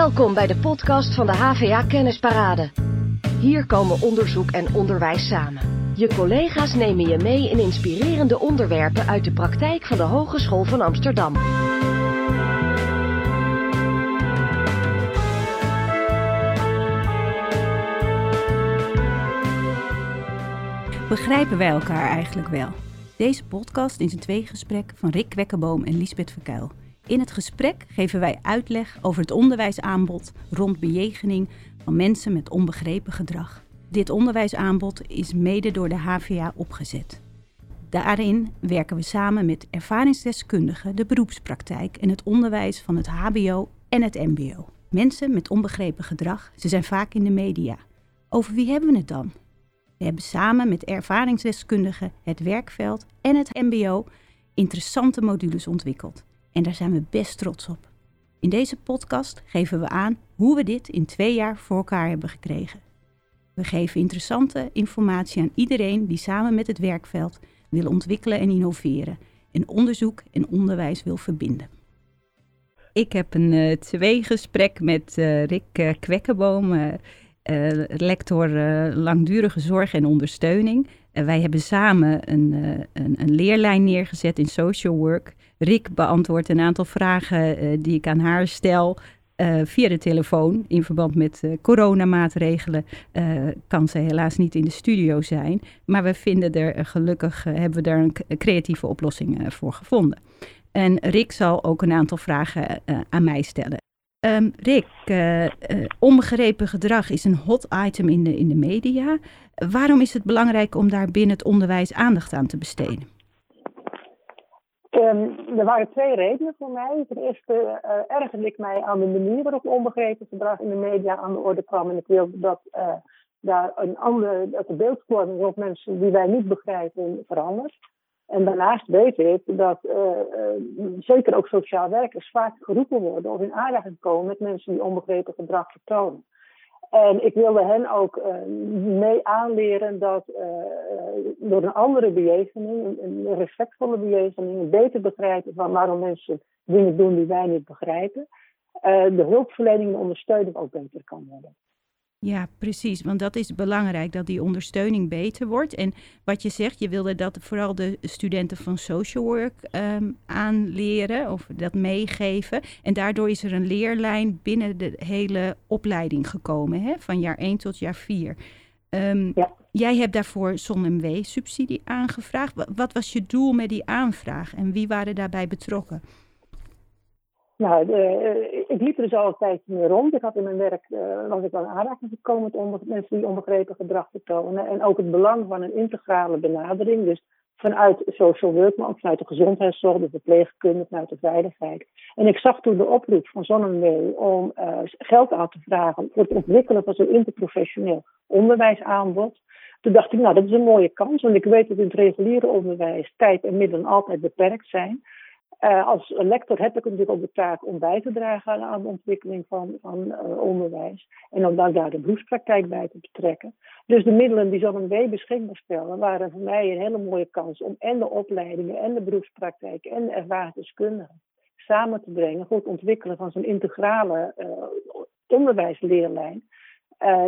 Welkom bij de podcast van de HVA Kennisparade. Hier komen onderzoek en onderwijs samen. Je collega's nemen je mee in inspirerende onderwerpen uit de praktijk van de Hogeschool van Amsterdam. Begrijpen wij elkaar eigenlijk wel? Deze podcast is een tweegesprek van Rick Kwekkenboom en Lisbeth Verkuil. In het gesprek geven wij uitleg over het onderwijsaanbod rond bejegening van mensen met onbegrepen gedrag. Dit onderwijsaanbod is mede door de HVA opgezet. Daarin werken we samen met ervaringsdeskundigen, de beroepspraktijk en het onderwijs van het HBO en het MBO. Mensen met onbegrepen gedrag, ze zijn vaak in de media. Over wie hebben we het dan? We hebben samen met ervaringsdeskundigen, het werkveld en het MBO interessante modules ontwikkeld. En daar zijn we best trots op. In deze podcast geven we aan hoe we dit in twee jaar voor elkaar hebben gekregen. We geven interessante informatie aan iedereen die samen met het werkveld wil ontwikkelen en innoveren en onderzoek en onderwijs wil verbinden. Ik heb een uh, tweegesprek met uh, Rick uh, Kwekkenboom, lector langdurige zorg en ondersteuning. Wij hebben samen een, een, een leerlijn neergezet in social work Rick beantwoordt een aantal vragen uh, die ik aan haar stel. Uh, via de telefoon in verband met coronamaatregelen kan ze helaas niet in de studio zijn. Maar we vinden er gelukkig hebben we daar een creatieve oplossing voor gevonden. En Rick zal ook een aantal vragen aan mij stellen. Um, Rick, onbegrepen gedrag is een hot item in de, in de media. Waarom is het belangrijk om daar binnen het onderwijs aandacht aan te besteden? Um, er waren twee redenen voor mij. Ten eerste uh, ergerde ik mij aan de manier waarop onbegrepen gedrag in de media aan de orde kwam. En ik wilde dat daar een andere, dat de beeldvorming op mensen die wij niet begrijpen verandert. En daarnaast weet ik dat uh, zeker ook sociaal werkers vaak geroepen worden of in aanraking komen met mensen die onbegrepen gedrag vertonen. En ik wilde hen ook uh, mee aanleren dat door een andere bejegening, een respectvolle bejegening, een beter begrijpen van waarom mensen dingen doen die wij niet begrijpen, de hulpverlening en de ondersteuning ook beter kan worden. Ja, precies. Want dat is belangrijk, dat die ondersteuning beter wordt. En wat je zegt, je wilde dat vooral de studenten van social work um, aanleren of dat meegeven. En daardoor is er een leerlijn binnen de hele opleiding gekomen, hè? van jaar 1 tot jaar 4. Um, ja. Jij hebt daarvoor ZonMW-subsidie aangevraagd. Wat was je doel met die aanvraag en wie waren daarbij betrokken? Nou, eh, ik liep er dus al een tijdje meer rond. Ik had in mijn werk, uh, was ik wel aanraking gekomen met mensen die onbegrepen gedrag vertonen. En ook het belang van een integrale benadering. Dus vanuit social work, maar ook vanuit de gezondheidszorg, de verpleegkunde, vanuit de veiligheid. En ik zag toen de oproep van Zonnewee om uh, geld aan te vragen voor het ontwikkelen van zo'n interprofessioneel onderwijsaanbod. Toen dacht ik, nou, dat is een mooie kans, want ik weet dat in het reguliere onderwijs tijd en middelen altijd beperkt zijn. Uh, als lector heb ik natuurlijk ook de taak om bij te dragen aan de ontwikkeling van, van uh, onderwijs. En om daar de beroepspraktijk bij te betrekken. Dus de middelen die ZonMW beschikbaar stellen, waren voor mij een hele mooie kans om en de opleidingen en de beroepspraktijk en de ervaringsdeskundigen samen te brengen voor het ontwikkelen van zo'n integrale uh, onderwijsleerlijn.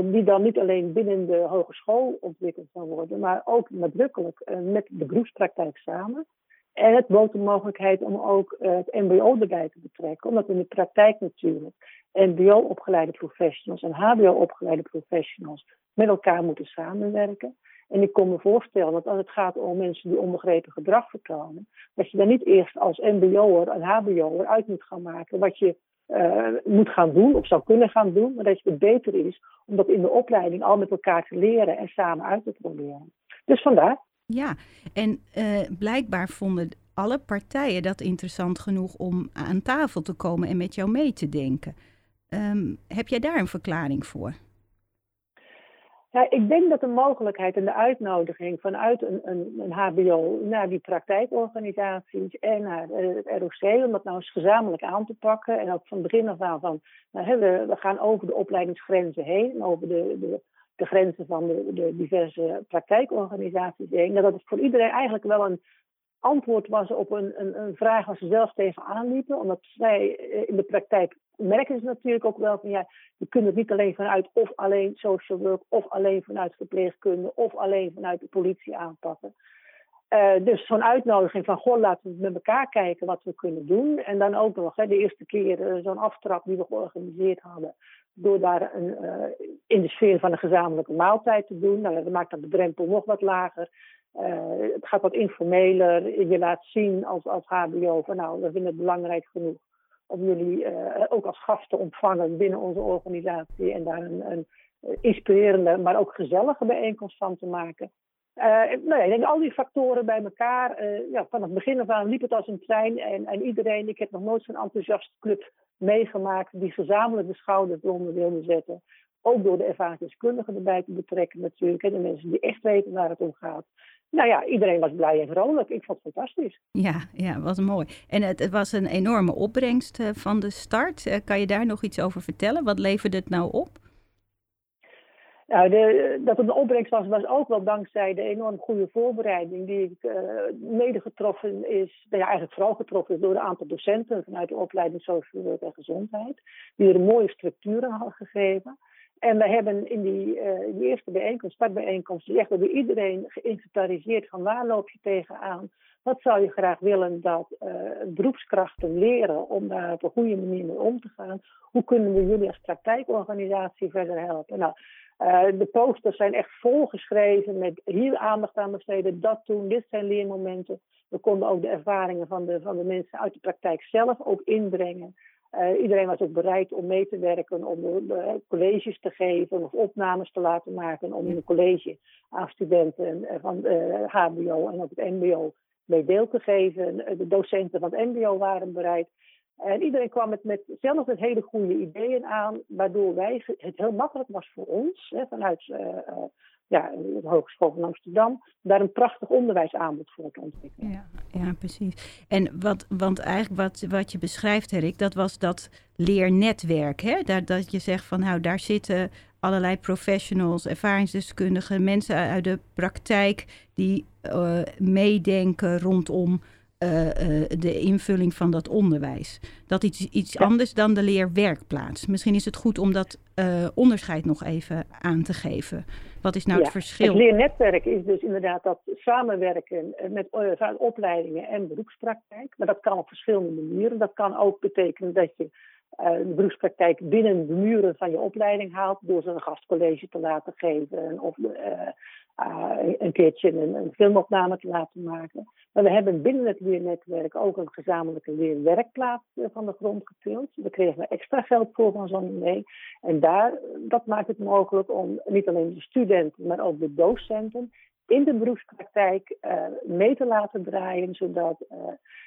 die dan niet alleen binnen de hogeschool ontwikkeld kan worden, maar ook nadrukkelijk met de beroepspraktijk samen. En het bood de mogelijkheid om ook uh, het MBO erbij te betrekken, omdat in de praktijk natuurlijk MBO-opgeleide professionals en HBO-opgeleide professionals met elkaar moeten samenwerken. En ik kon me voorstellen dat als het gaat om mensen die onbegrepen gedrag vertonen, dat je dan niet eerst als MBO'er en HBO'er uit moet gaan maken wat je uh, moet gaan doen of zou kunnen gaan doen, maar dat het beter is om dat in de opleiding al met elkaar te leren en samen uit te proberen. Dus vandaar. Ja, en uh, blijkbaar vonden alle partijen dat interessant genoeg om aan tafel te komen en met jou mee te denken. Um, heb jij daar een verklaring voor? Ja, ik denk dat de mogelijkheid en de uitnodiging vanuit een, een, een HBO naar die praktijkorganisaties en naar het ROC, om dat nou eens gezamenlijk aan te pakken. En ook van begin af aan van, nou, we, we gaan over de opleidingsgrenzen heen, over de, de de grenzen van de, diverse praktijkorganisaties heen. Dat is voor iedereen eigenlijk wel een, antwoord was op een, een, een vraag waar ze zelf tegenaan liepen. Omdat zij in de praktijk merken ze natuurlijk ook wel van ja, je kunt het niet alleen vanuit of alleen social work, of alleen vanuit verpleegkunde, of alleen vanuit de politie aanpakken. Uh, dus zo'n uitnodiging van, goh, laten we met elkaar kijken wat we kunnen doen. En dan ook nog, hè, de eerste keer uh, zo'n aftrap die we georganiseerd hadden. Door daar een, uh, in de sfeer van een gezamenlijke maaltijd te doen. Nou, dat maakt dan de drempel nog wat lager. het gaat wat informeler. Je laat zien als, als HBO van, nou, we vinden het belangrijk genoeg om jullie ook als gast te ontvangen binnen onze organisatie. En daar een, een inspirerende, maar ook gezellige bijeenkomst van te maken. Uh, nou ik denk al die factoren bij elkaar. Uh, ja, van het begin af aan liep het als een trein. En, en iedereen, ik heb nog nooit zo'n enthousiast club meegemaakt die gezamenlijk de schouders eronder wilde zetten. Ook door de ervaringsdeskundigen erbij te betrekken natuurlijk. En de mensen die echt weten waar het om gaat. Nou ja, iedereen was blij en vrolijk. Ik vond het fantastisch. Ja, ja wat mooi. En het, het was een enorme opbrengst uh, van de start. kan je daar nog iets over vertellen? Wat leverde het nou op? Nou, dat het een opbrengst was, was ook wel dankzij de enorm goede voorbereiding die ik uh, mede getroffen is, ja, eigenlijk vooral getroffen is door een aantal docenten vanuit de opleiding Social Work en Gezondheid, die er mooie structuren hadden gegeven. En we hebben in die, eerste bijeenkomst, startbijeenkomst, echt door iedereen geïnventariseerd van waar loop je tegenaan? Wat zou je graag willen dat uh, beroepskrachten leren om daar op een goede manier mee om te gaan? Hoe kunnen we jullie als praktijkorganisatie verder helpen? Nou, uh, de posters zijn echt volgeschreven met hier aandacht aan besteden, dat doen, dit zijn leermomenten. We konden ook de ervaringen van de, van de mensen uit de praktijk zelf ook inbrengen. Uh, iedereen was ook bereid om mee te werken, om de, colleges te geven of opnames te laten maken, om in een college aan studenten van uh, HBO en ook het MBO mee deel te geven. De docenten van het MBO waren bereid. En iedereen kwam met, met zelf met hele goede ideeën aan, waardoor wij het heel makkelijk was voor ons, hè, vanuit uh, uh, ja, de Hogeschool van Amsterdam, daar een prachtig onderwijsaanbod voor te ontwikkelen. Ja, ja precies. En wat, want eigenlijk wat, wat je beschrijft, Erik, dat was dat leernetwerk. Hè? Dat, dat je zegt van nou, daar zitten allerlei professionals, ervaringsdeskundigen, mensen uit de praktijk die uh, meedenken rondom uh, uh, de invulling van dat onderwijs. Dat iets, iets ja. anders dan de leerwerkplaats. Misschien is het goed om dat uh, onderscheid nog even aan te geven. Wat is nou ja. het verschil? Het leernetwerk is dus inderdaad dat samenwerken met opleidingen en beroepspraktijk. Maar dat kan op verschillende manieren. Dat kan ook betekenen dat je de beroepspraktijk binnen de muren van je opleiding haalt door ze een gastcollege te laten geven of uh, een keertje een, een, filmopname te laten maken. Maar we hebben binnen het leernetwerk ook een gezamenlijke leerwerkplaats van de grond getild. Daar kregen we extra geld voor van zo'n mee. En daar, dat maakt het mogelijk om niet alleen de studenten, maar ook de docenten in de beroepspraktijk uh, mee te laten draaien, zodat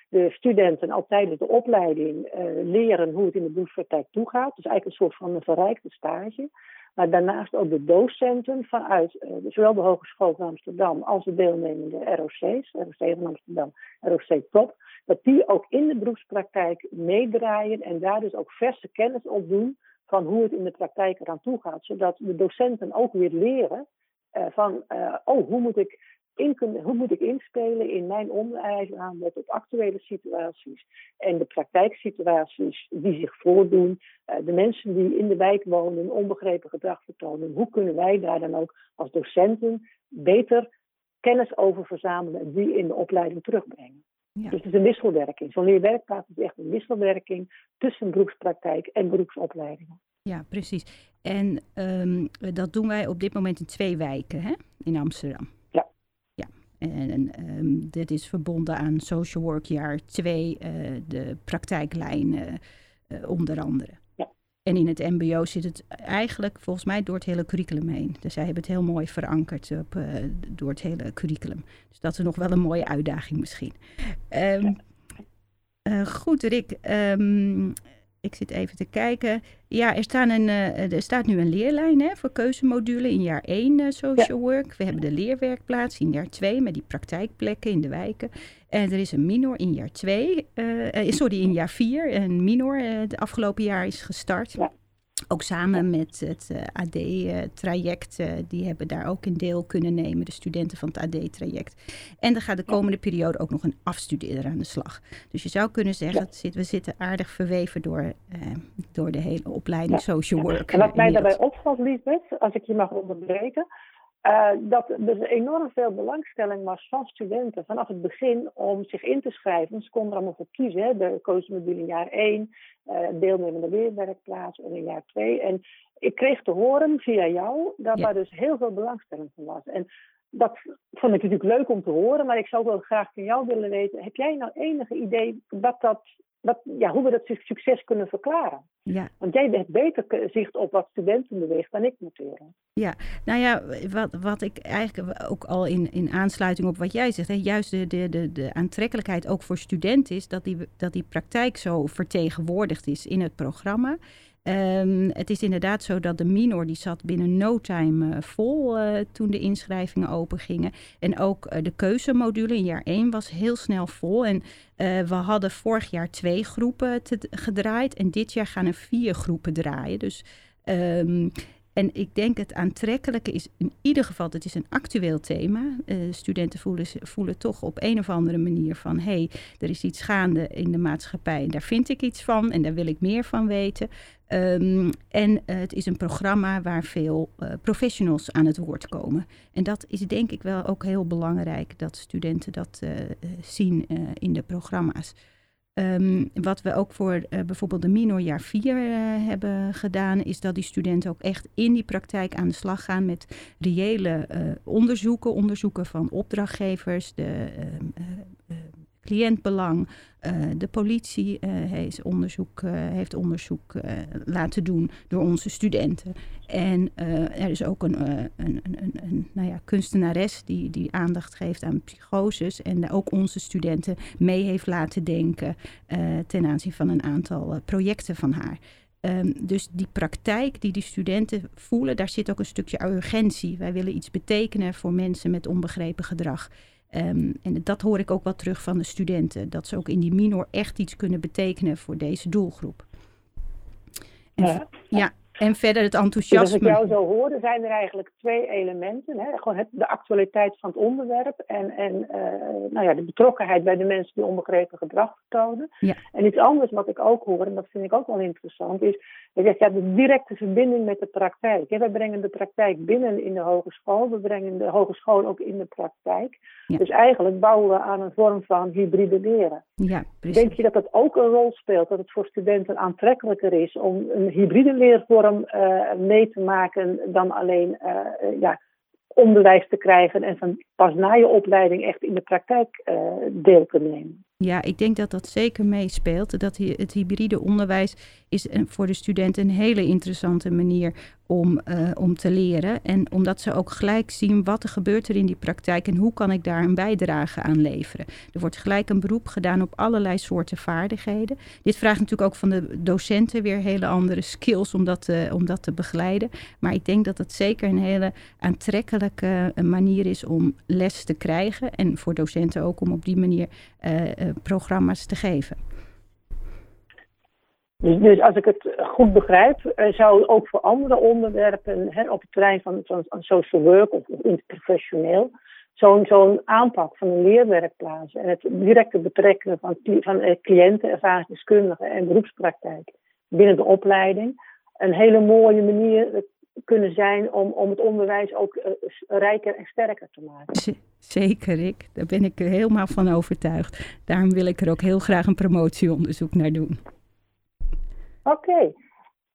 de studenten al tijdens de opleiding leren hoe het in de beroepspraktijk toegaat. Dus eigenlijk een soort van een verrijkte stage. Maar daarnaast ook de docenten vanuit uh, zowel de Hogeschool van Amsterdam als de deelnemende ROC's, ROC van Amsterdam, ROC Top, dat die ook in de beroepspraktijk meedraaien en daar dus ook verse kennis op doen van hoe het in de praktijk eraan toe gaat. Zodat de docenten ook weer leren uh, van, uh, oh, hoe moet ik in kunnen, hoe moet ik inspelen in mijn onderwijsaanbod op actuele situaties en de praktijksituaties die zich voordoen, uh, de mensen die in de wijk wonen, onbegrepen gedrag vertonen. Hoe kunnen wij daar dan ook als docenten beter kennis over verzamelen en die in de opleiding terugbrengen? Ja. Dus het is een wisselwerking. Zo'n leerwerkplaats is echt een wisselwerking tussen beroepspraktijk en beroepsopleidingen. Ja, precies. En um, dat doen wij op dit moment in twee wijken hè? in Amsterdam. En um, dit is verbonden aan Social Work jaar 2, uh, de praktijklijn uh, onder andere. Ja. En in het MBO zit het eigenlijk volgens mij door het hele curriculum heen. Dus zij hebben het heel mooi verankerd op, uh, door het hele curriculum. Dus dat is nog wel een mooie uitdaging misschien. Um, ja. goed, Rick. Um, ik zit even te kijken. Ja, er, staan een, uh, er staat nu een leerlijn hè, voor keuzemodule in jaar 1 uh, social ja. work. We hebben de leerwerkplaats in jaar 2 met die praktijkplekken in de wijken. En er is een minor in jaar 2, uh, sorry, in jaar 4. Een minor de afgelopen jaar is gestart. Ja. Ook samen met het uh, AD-traject, uh, die hebben daar ook een deel kunnen nemen, de studenten van het AD-traject. En er gaat de komende periode ook nog een afstudeerder aan de slag. Dus je zou kunnen zeggen, ja. zit, we zitten aardig verweven door, door de hele opleiding ja. social work. En wat mij daarbij opvalt, Liesbeth, als ik je mag onderbreken, uh, dat er enorm veel belangstelling was van studenten vanaf het begin om zich in te schrijven. Ze konden er allemaal voor kiezen. Hè. De koosmodule in jaar 1, uh, deelnemende leerwerkplaats en in jaar 2. En ik kreeg te horen via jou dat ja. daar dus heel veel belangstelling van was. En dat vond ik natuurlijk leuk om te horen, maar ik zou wel graag van jou willen weten. Heb jij nou enige idee wat dat wat, ja, hoe we dat succes kunnen verklaren. Ja. Want jij hebt beter zicht op wat studenten beweegt dan ik natuurlijk. Ja, nou ja, wat, wat ik eigenlijk ook al in, in aansluiting op wat jij zegt, hè, juist de, de, de, de aantrekkelijkheid ook voor studenten is dat die, dat die praktijk zo vertegenwoordigd is in het programma. Um, het is inderdaad zo dat de minor die zat binnen no time uh, vol uh, toen de inschrijvingen open gingen. En ook uh, de keuzemodule in jaar 1 was heel snel vol. En we hadden vorig jaar twee groepen gedraaid en dit jaar gaan er vier groepen draaien. Dus um, en ik denk het aantrekkelijke is in ieder geval, het is een actueel thema. Uh, studenten voelen, voelen toch op een of andere manier van... hé, hey, er is iets gaande in de maatschappij en daar vind ik iets van... en daar wil ik meer van weten. Um, en uh, het is een programma waar veel uh, professionals aan het woord komen. En dat is denk ik wel ook heel belangrijk... dat studenten dat zien in de programma's. Um, wat we ook voor uh, bijvoorbeeld de minor jaar 4 uh, hebben gedaan, is dat die studenten ook echt in die praktijk aan de slag gaan met reële uh, onderzoeken, onderzoeken van opdrachtgevers, de ehm, cliëntbelang. Uh, de politie uh, heeft onderzoek, uh, heeft onderzoek laten doen door onze studenten. En er is ook een, een, een, een, nou ja, kunstenares die, die aandacht geeft aan psychoses. En ook onze studenten mee heeft laten denken ten aanzien van een aantal projecten van haar. Um, dus die praktijk die die studenten voelen, daar zit ook een stukje urgentie. Wij willen iets betekenen voor mensen met onbegrepen gedrag. Um, en dat hoor ik ook wel terug van de studenten. Dat ze ook in die minor echt iets kunnen betekenen voor deze doelgroep. En ja. ja. En verder het enthousiasme. Als ik jou zo hoorde, zijn er eigenlijk twee elementen. Hè? Gewoon het, de actualiteit van het onderwerp en, en uh, nou ja, de betrokkenheid bij de mensen die onbegrepen gedrag vertonen. Ja. En iets anders wat ik ook hoor, en dat vind ik ook wel interessant, is dat ja, de directe verbinding met de praktijk. Ja, wij brengen de praktijk binnen in de hogeschool, we brengen de hogeschool ook in de praktijk. Ja. Dus eigenlijk bouwen we aan een vorm van hybride leren. Ja, Denk je dat dat ook een rol speelt, dat het voor studenten aantrekkelijker is om een hybride leervorm uh, mee te maken dan alleen uh, ja, onderwijs te krijgen en van pas na je opleiding echt in de praktijk uh, deel te nemen. Ja, ik denk dat dat zeker meespeelt. Dat het hybride onderwijs is voor de studenten een hele interessante manier om, uh, om te leren. En omdat ze ook gelijk zien wat er gebeurt er in die praktijk en hoe kan ik daar een bijdrage aan leveren. Er wordt gelijk een beroep gedaan op allerlei soorten vaardigheden. Dit vraagt natuurlijk ook van de docenten weer hele andere skills om dat om dat te begeleiden. Maar ik denk dat het zeker een hele aantrekkelijke manier is om les te krijgen. En voor docenten ook om op die manier uh, programma's te geven. Dus, als ik het goed begrijp, zou ook voor andere onderwerpen hè, op het terrein van, van, social work of, of interprofessioneel zo'n zo'n aanpak van een leerwerkplaats en het directe betrekken van, van cliënten, ervaringsdeskundigen en beroepspraktijk binnen de opleiding een hele mooie manier kunnen zijn om, om het onderwijs ook uh, rijker en sterker te maken. Zeker, ik. Daar ben ik er helemaal van overtuigd. Daarom wil ik er ook heel graag een promotieonderzoek naar doen. Oké, okay.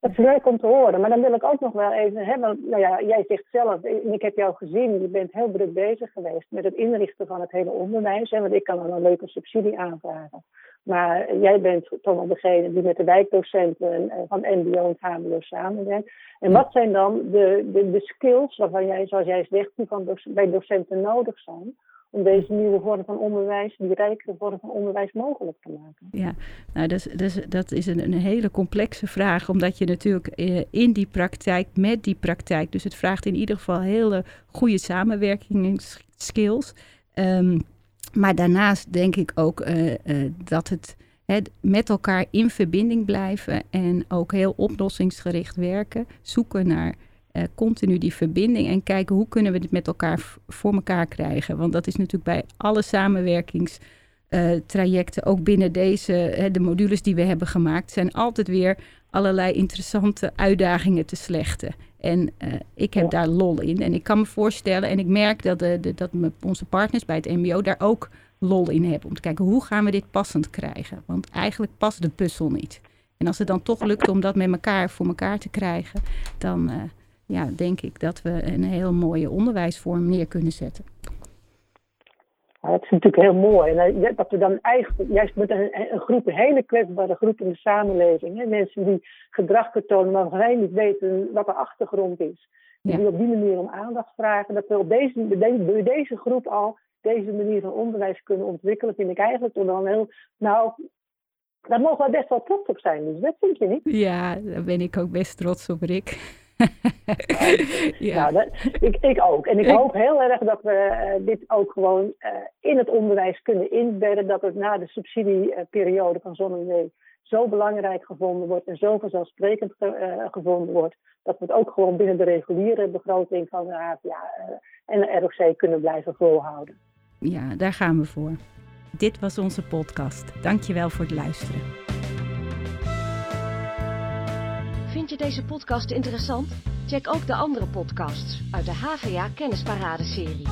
dat is leuk om te horen. Maar dan wil ik ook nog wel even, hè, want nou ja, jij zegt zelf, ik heb jou gezien, je bent heel druk bezig geweest met het inrichten van het hele onderwijs. Hè, want ik kan dan een leuke subsidie aanvragen. Maar jij bent toch wel degene die met de wijkdocenten van MBO en HBO samenwerkt. En wat zijn dan de, de, de skills waarvan jij, zoals jij zegt, die bij docenten nodig zijn? om deze nieuwe vorm van onderwijs, die rijkere vorm van onderwijs mogelijk te maken? Ja, nou, dat is, dat is, dat is een, een hele complexe vraag, omdat je natuurlijk eh, in die praktijk, met die praktijk, dus het vraagt in ieder geval hele goede samenwerkingsskills. Um, maar daarnaast denk ik ook uh, uh, dat het het met elkaar in verbinding blijven en ook heel oplossingsgericht werken. Zoeken naar uh, continu die verbinding en kijken hoe kunnen we dit met elkaar voor elkaar krijgen. Want dat is natuurlijk bij alle samenwerkingstrajecten, ook binnen deze, de modules die we hebben gemaakt, zijn altijd weer allerlei interessante uitdagingen te slechten. En uh, ik heb daar lol in. En ik kan me voorstellen, en ik merk dat, de, de, dat onze partners bij het MBO daar ook lol in hebben. Om te kijken hoe gaan we dit passend krijgen. Want eigenlijk past de puzzel niet. En als het dan toch lukt om dat met elkaar voor elkaar te krijgen, dan uh, ja, denk ik dat we een heel mooie onderwijsvorm neer kunnen zetten. Ja, dat is natuurlijk heel mooi. En eh, dat we dan eigenlijk, juist met een, een groep, een hele kwetsbare groep in de samenleving, hè, mensen die gedrag vertonen waarvan wij niet weten wat de achtergrond is, ja. die op die manier om aandacht vragen, dat we op deze, door deze groep al deze manier van onderwijs kunnen ontwikkelen, vind ik eigenlijk toch dan heel, nou, daar mogen we best wel trots op zijn. Dus dat vind je niet? Ja, daar ben ik ook best trots op, Rick. ja. Nou, ik, ik ook. En ik, hoop heel erg dat we uh, dit ook gewoon uh, in het onderwijs kunnen inbedden. Dat het na de subsidieperiode van Zonnewee zo belangrijk gevonden wordt en zo vanzelfsprekend ge, uh, gevonden wordt. Dat we het ook gewoon binnen de reguliere begroting van de HVA en de ROC kunnen blijven volhouden. Ja, daar gaan we voor. Dit was onze podcast. Dankjewel voor het luisteren. Deze podcast interessant? Check ook de andere podcasts uit de HVA Kennisparade serie.